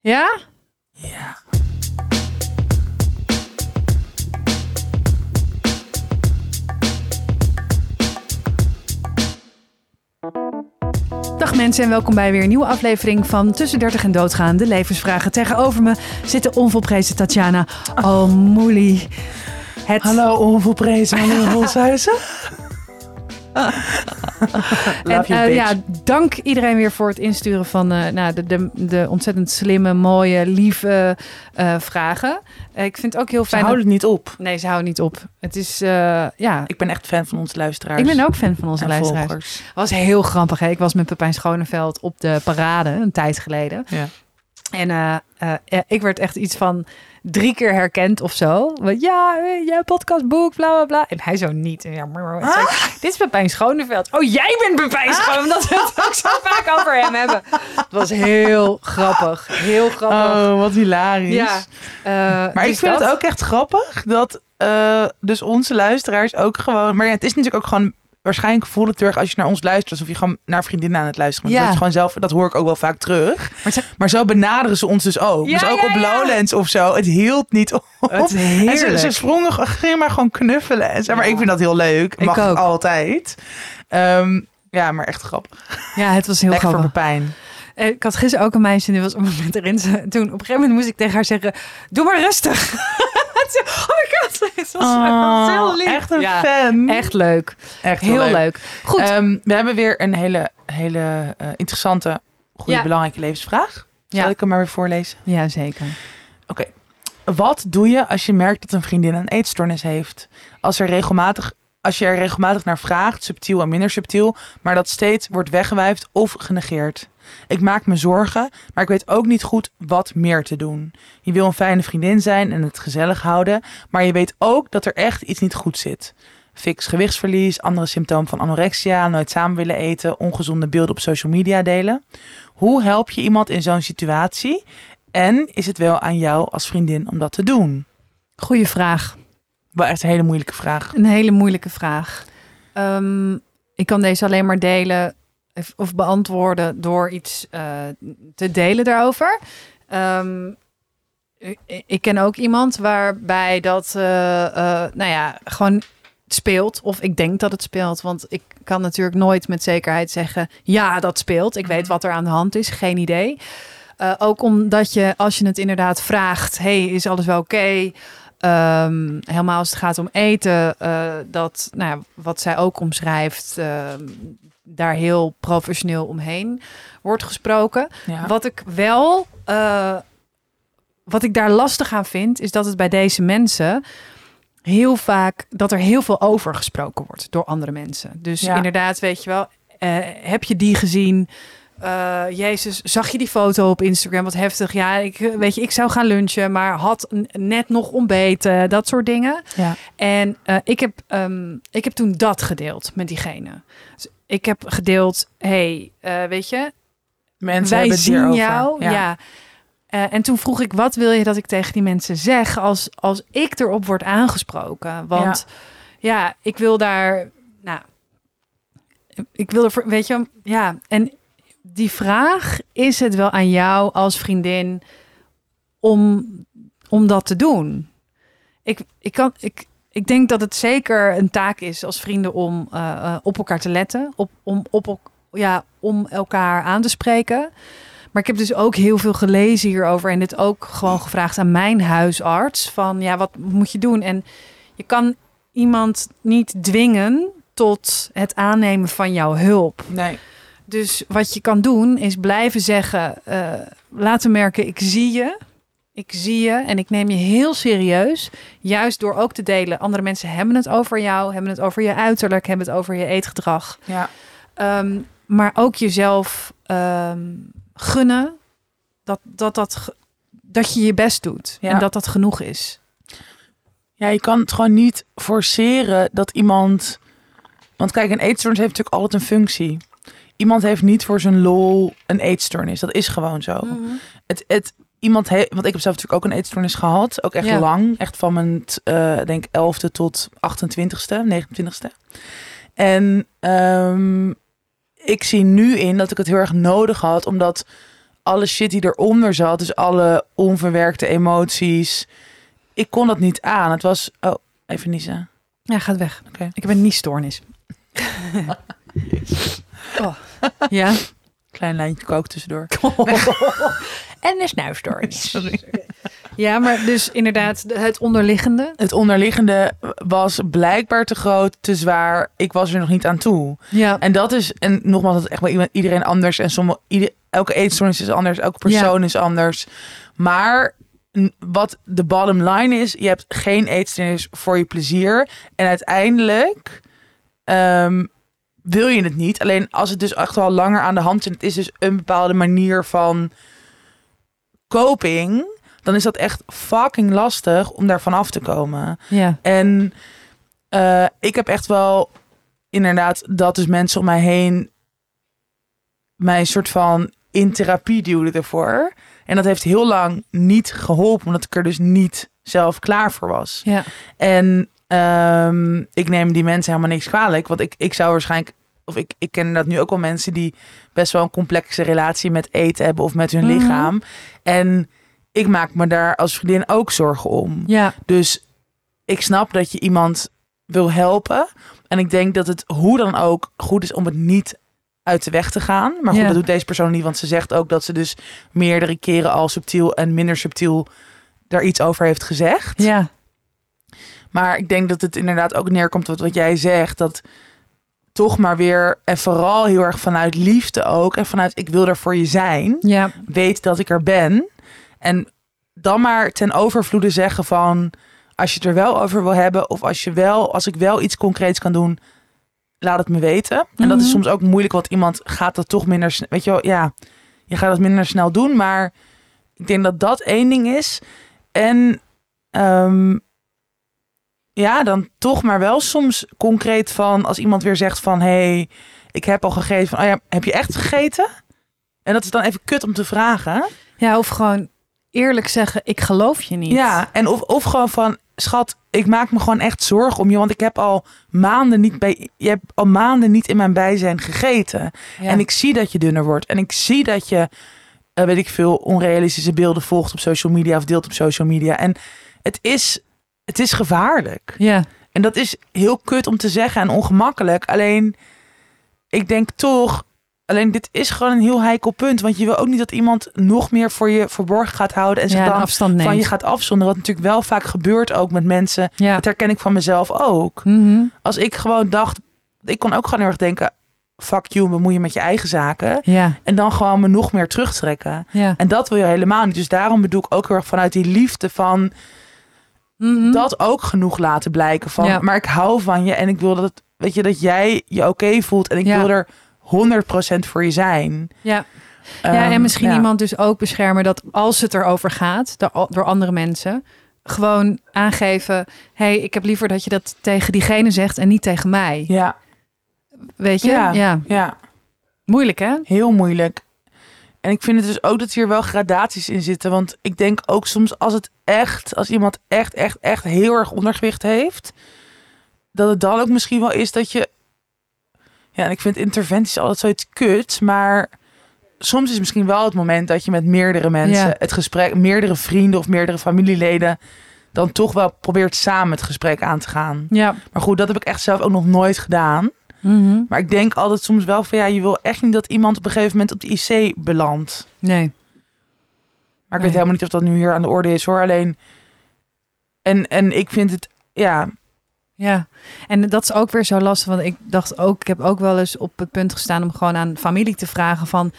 Ja? Ja. Dag mensen en welkom bij weer een nieuwe aflevering van Tussen 30 en Doodgaan. De levensvragen. Tegenover me zit de onvolprezen Tatjana Almouli. Het... Hallo, onvolprezen meneer Holshuizen. En, eh, ja, dank iedereen weer voor het insturen van eh, nou, de, de, de ontzettend slimme, mooie, lieve eh, vragen. Ik vind het ook heel Ze fijn. houden het niet op. Nee, ze houden niet op. Het is, ja. Ik ben echt fan van onze luisteraars. Ik ben ook fan van onze en luisteraars. volgers. was heel grappig. Hè? Ik was met Pepijn Schoneveld op de parade een tijd geleden. Ja. En eh, eh, eh, ik werd echt iets van drie keer herkend of zo. Want ja, jij podcastboek, bla bla bla. En hij zo niet. En ja, ik, Dit is Pepijn Schoneveld. Oh, jij bent Pepijn Schoneveld. Omdat we het ook zo vaak over hem hebben. Het was heel grappig. Heel grappig. Oh, wat hilarisch. ja. Maar ik dus vind dat. het ook echt grappig dat dus onze luisteraars ook gewoon... Maar ja, het is natuurlijk ook gewoon... Waarschijnlijk voelt het terug als je naar ons luistert... alsof je gewoon naar vriendinnen aan het luisteren bent. Ja. Dat gewoon zelf, dat hoor ik ook wel vaak terug. Maar ze- Maar zo benaderen ze ons dus ook. Ja, dus ook ja, op. Lowlands of zo. Het hield niet op. Het En ze, ze sprongen, gingen maar gewoon knuffelen. En zeg maar, ik vind dat heel leuk. Ik Mag ook. altijd. Ehm, ja, maar echt grappig. Ja, het was heel Lekker grappig. voor Pepijn. Eh, Ik had gisteren ook een meisje die was op een moment erin. Toen op een gegeven moment moest ik tegen haar zeggen: Doe maar rustig. Oh my god, het was, het was heel lief. Oh, echt een Ja, fan. Echt leuk. Echt Heel leuk. Goed. Ehm, we hebben weer een hele, hele eh, interessante, goede, Ja. belangrijke levensvraag. Zal Ja. ik hem maar weer voorlezen? ja, zeker. Wat doe je als je merkt dat een vriendin een eetstoornis heeft? Als, er regelmatig, als je er regelmatig naar vraagt, subtiel en minder subtiel, maar dat steeds wordt weggewuifd of genegeerd. Ik maak me zorgen, maar ik weet ook niet goed wat meer te doen. Je wil een fijne vriendin zijn en het gezellig houden, maar je weet ook dat er echt iets niet goed zit. Fix gewichtsverlies, andere symptomen van anorexia, nooit samen willen eten, ongezonde beelden op social media delen. Hoe help je iemand in zo'n situatie? En is het wel aan jou als vriendin om dat te doen? Goeie vraag. Wel echt een hele moeilijke vraag. Een hele moeilijke vraag. Ehm, ik kan deze alleen maar delen of- beantwoorden door iets eh, te delen daarover. Ehm, ik, ken ook iemand waarbij dat, eh, eh, nou ja, gewoon speelt. Of ik denk dat het speelt. Want ik kan natuurlijk nooit met zekerheid zeggen, ja, dat speelt. Ik weet wat er aan de hand is. Geen idee. Ook omdat je, als je het inderdaad vraagt, hey, is alles wel oké? Ehm, helemaal als het gaat om eten, eh, dat, nou ja, wat zij ook omschrijft, ehm, daar heel professioneel omheen wordt gesproken. Ja. Wat ik wel, eh, wat ik daar lastig aan vind, is dat het bij deze mensen heel vaak, dat er heel veel over gesproken wordt door andere mensen. Dus Ja. inderdaad, weet je wel, eh, heb je die gezien? Eh, Jezus, zag je die foto op Instagram? Wat heftig. Ja, ik, weet je, ik zou gaan lunchen, maar had net nog ontbeten. Dat soort dingen. Ja. En eh, ik, heb, ehm, ik heb toen dat gedeeld met diegene. Dus ik heb gedeeld, hey, eh, weet je, Mensen wij hebben zien jou. Ja. En toen vroeg ik, wat wil je dat ik tegen die mensen zeg als, als ik erop word aangesproken? Want ja, ik wil daar, nou, ik wil er, weet je, ja. En die vraag, is het wel aan jou als vriendin om, om dat te doen? Ik, ik, kan, ik, ik denk dat het zeker een taak is als vrienden om eh, eh, op elkaar te letten, op, om, op, ja, om elkaar aan te spreken. Maar ik heb dus ook heel veel gelezen hierover en dit ook gewoon gevraagd aan mijn huisarts van ja, wat moet je doen? En je kan iemand niet dwingen tot het aannemen van jouw hulp. Nee. Dus wat je kan doen is blijven zeggen, eh, laten merken, ik zie je. Ik zie je en ik neem je heel serieus. Juist door ook te delen. Andere mensen hebben het over jou, hebben het over je uiterlijk, hebben het over je eetgedrag. Ja. Ehm, maar ook jezelf ehm, gunnen dat, dat, dat, dat je je best doet. Ja. En dat dat genoeg is. ja, je kan het gewoon niet forceren dat iemand... Want kijk, een eetstoornis heeft natuurlijk altijd een functie. Iemand heeft niet voor zijn lol een eetstoornis. Dat is gewoon zo. Het, het, iemand heeft, want ik heb zelf natuurlijk ook een eetstoornis gehad. Ook echt Ja. lang. Echt van mijn, eh denk 11e tot 28e, 29e. En ehm, ik zie nu in dat ik het heel erg nodig had, omdat alle shit die eronder zat, dus alle onverwerkte emoties, ik kon dat niet aan. Het was, oh, even niezen. Ja, gaat weg. Oké. Ik heb een niesstoornis. oh. Ja. Klein lijntje kook tussendoor. en een snuifstoornis. Ja, maar dus inderdaad het onderliggende. Het onderliggende was blijkbaar te groot, te zwaar. Ik was er nog niet aan toe. Ja. En dat is, en nogmaals, dat is echt bij iedereen anders. En sommige, ieder, elke eetstoornis is anders, elke persoon is anders. Maar wat de bottom line is, je hebt geen eetstoornis voor je plezier. En uiteindelijk ehm, wil je het niet. Alleen als het dus echt wel langer aan de hand is, en het is dus een bepaalde manier van coping, dan is dat echt fucking lastig om daar vanaf te komen. Ja. En eh, ik heb echt wel inderdaad dat dus mensen om mij heen mij een soort van in therapie duwden ervoor. En dat heeft heel lang niet geholpen, omdat ik er dus niet zelf klaar voor was. Ja. En ehm, ik neem die mensen helemaal niks kwalijk, want ik, ik zou waarschijnlijk, of ik, ik ken dat nu ook wel mensen die best wel een complexe relatie met eten hebben of met hun Mhm. lichaam. En ik maak me daar als vriendin ook zorgen om. Ja. Dus ik snap dat je iemand wil helpen. En ik denk dat het hoe dan ook goed is om het niet uit de weg te gaan. Maar goed, Ja. dat doet deze persoon niet. Want ze zegt ook dat ze dus meerdere keren al subtiel en minder subtiel daar iets over heeft gezegd. Ja. Maar ik denk dat het inderdaad ook neerkomt op wat jij zegt. Dat toch maar weer, en vooral heel erg vanuit liefde ook. En vanuit ik wil er voor je zijn Ja. weet dat ik er ben. En dan maar ten overvloede zeggen van als je het er wel over wil hebben of als je wel als ik wel iets concreets kan doen, laat het me weten. En dat is Mhm. soms ook moeilijk, want iemand gaat dat toch minder. Weet je wel, ja, je gaat het minder snel doen, maar ik denk dat dat één ding is. En ehm, ja, dan toch maar wel soms concreet van als iemand weer zegt van hey, ik heb al gegeten. Van, oh ja, heb je echt gegeten? En dat is dan even kut om te vragen. Ja, of gewoon eerlijk zeggen, ik geloof je niet. Ja, en of, of gewoon van, schat, ik maak me gewoon echt zorgen om je. Want ik heb al maanden niet bij, je hebt al maanden niet in mijn bijzijn gegeten. Ja. En ik zie dat je dunner wordt. En ik zie dat je, eh, weet ik veel, onrealistische beelden volgt op social media of deelt op social media. En het is, het is gevaarlijk. Ja. En dat is heel kut om te zeggen en ongemakkelijk. Alleen, ik denk toch, alleen dit is gewoon een heel heikel punt. Want je wil ook niet dat iemand nog meer voor je verborgen gaat houden. En zich ja, dan afstand neemt. van je gaat afzonderen. Wat natuurlijk wel vaak gebeurt ook met mensen. Ja. Dat herken ik van mezelf ook. Mhm. Als ik gewoon dacht, ik kon ook gewoon heel erg denken, fuck you, bemoei je met je eigen zaken. Ja. En dan gewoon me nog meer terugtrekken. Ja. En dat wil je helemaal niet. Dus daarom bedoel ik ook heel erg vanuit die liefde van Mhm. dat ook genoeg laten blijken van. Ja. Maar ik hou van je en ik wil dat, het, weet je, dat jij je oké voelt. En ik Ja. wil er 100% voor je zijn. Ja. ja, en Ehm, misschien iemand dus ook beschermen dat als het erover gaat, door, door andere mensen, gewoon aangeven: hey, ik heb liever dat je dat tegen diegene zegt en niet tegen mij. Ja, Weet je? Ja. ja. ja. Moeilijk, hè? Heel moeilijk. En ik vind het dus ook dat hier wel gradaties in zitten. Want ik denk ook soms als het echt, als iemand echt, echt, echt heel erg ondergewicht heeft, dat het dan ook misschien wel is dat je. Ja, en ik vind interventies altijd zoiets kut. Maar soms is misschien wel het moment dat je met meerdere mensen Ja. het gesprek, meerdere vrienden of meerdere familieleden, dan toch wel probeert samen het gesprek aan te gaan. Ja. Maar goed, dat heb ik echt zelf ook nog nooit gedaan. Mhm. Maar ik denk altijd soms wel van ja, je wil echt niet dat iemand op een gegeven moment op de IC belandt. Nee. Maar ik Nee. weet helemaal niet of dat nu hier aan de orde is hoor. Alleen. En, en ik vind het, ja, Ja, en dat is ook weer zo lastig. Want ik dacht ook, ik heb ook wel eens op het punt gestaan om gewoon aan familie te vragen van.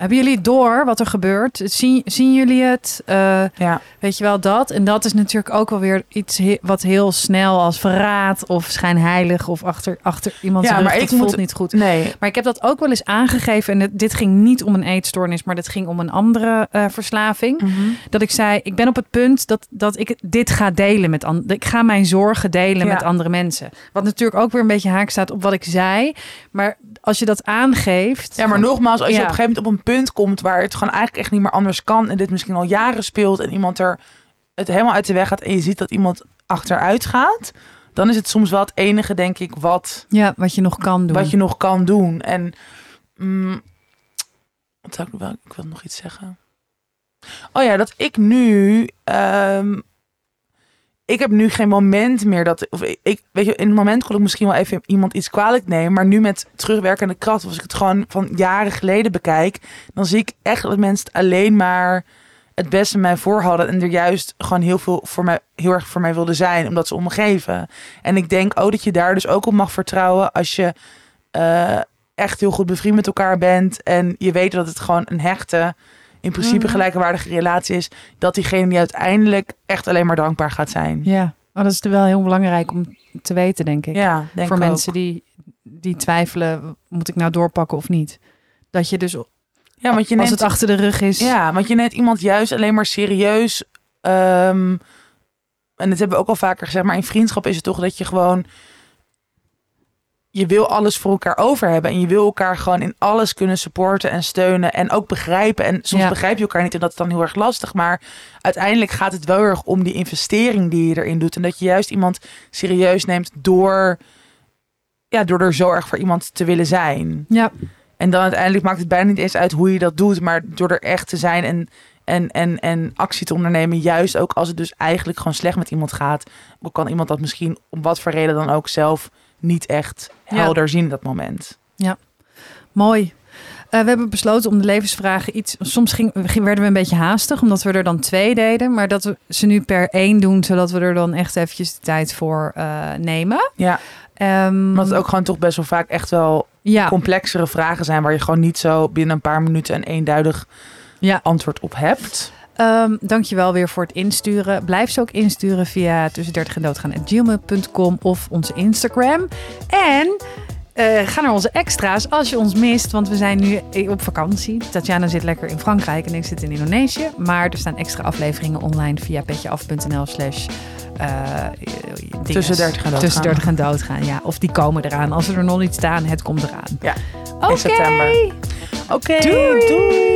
Hebben jullie door wat er gebeurt? Zien, zien jullie het? Eh, ja, weet je wel dat? En dat is natuurlijk ook wel weer iets he- wat heel snel als verraad of schijnheilig of achter, achter iemand Ja, rug, maar dat ik voelt moet- niet goed. nee, Maar ik heb dat ook wel eens aangegeven. En het- dit ging niet om een eetstoornis, maar dit ging om een andere eh, verslaving. Dat ik zei, ik ben op het punt dat, dat ik dit ga delen met anderen. Ik ga mijn zorgen delen Ja. met andere mensen. Wat natuurlijk ook weer een beetje haak staat op wat ik zei. Maar als je dat aangeeft... ja, maar nogmaals, als je op een gegeven moment op een punt komt waar het gewoon eigenlijk echt niet meer anders kan en dit misschien al jaren speelt en iemand er het helemaal uit de weg gaat en je ziet dat iemand achteruit gaat, dan is het soms wel het enige, denk ik, wat, Ja, wat je nog kan doen. wat je nog kan doen. En mm, Wat zou ik wel? Ik wil nog iets zeggen. Oh ja, dat ik nu. ehm, ik heb nu geen moment meer dat. Of ik, weet je, in het moment kon ik misschien wel even iemand iets kwalijk nemen. Maar nu met terugwerkende kracht, als ik het gewoon van jaren geleden bekijk. Dan zie ik echt dat mensen het alleen maar het beste mij voor hadden. En er juist gewoon heel veel voor mij, heel erg voor mij wilden zijn. Omdat ze om me geven. En ik denk ook dat je daar dus ook op mag vertrouwen. Als je eh, echt heel goed bevriend met elkaar bent. En je weet dat het gewoon een hechte, in principe Mhm. gelijkwaardige relatie is. Dat diegene die uiteindelijk echt alleen maar dankbaar gaat zijn. Ja, oh, dat is wel heel belangrijk om te weten, denk ik. Ja, denk Voor ik ook. mensen die, die twijfelen, moet ik nou doorpakken of niet? Dat je dus, Ja, want je als neemt, het achter de rug is... ja, want je neemt iemand juist alleen maar serieus. ehm, en dat hebben we ook al vaker gezegd. Maar in vriendschap is het toch dat je gewoon... Je wil alles voor elkaar over hebben. En je wil elkaar gewoon in alles kunnen supporten en steunen. En ook begrijpen. En soms Ja. begrijp je elkaar niet. En dat is dan heel erg lastig. Maar uiteindelijk gaat het wel erg om die investering die je erin doet. En dat je juist iemand serieus neemt door... Ja, door er zo erg voor iemand te willen zijn. ja. En dan uiteindelijk maakt het bijna niet eens uit hoe je dat doet, maar door er echt te zijn en, en, en, en actie te ondernemen, juist ook als het dus eigenlijk gewoon slecht met iemand gaat, dan kan iemand dat misschien om wat voor reden dan ook zelf niet echt Ja. helder zien in dat moment. Mooi. Eh, we hebben besloten om de levensvragen iets. Soms ging, werden we een beetje haastig, omdat we er dan twee deden. Maar dat we ze nu per één doen, zodat we er dan echt eventjes de tijd voor eh, nemen. Ja, Ehm, omdat het ook gewoon toch best wel vaak echt wel ja, complexere vragen zijn waar je gewoon niet zo binnen een paar minuten een eenduidig Ja. antwoord op hebt. Ehm dankjewel weer voor het insturen. Blijf ze ook insturen via tussen 30 en of onze Instagram. En eh, ga naar onze extra's als je ons mist, want we zijn nu op vakantie. Tatjana zit lekker in Frankrijk en ik zit in Indonesië. Maar er staan extra afleveringen online via petjeaf.nl slash eh, dinges. Tussen 30 en doodgaan. Tussen 30 en doodgaan, ja. Of die komen eraan. Als ze er nog niet staan, het komt eraan. Ja, Oké. in september. Oké, Doei. doei.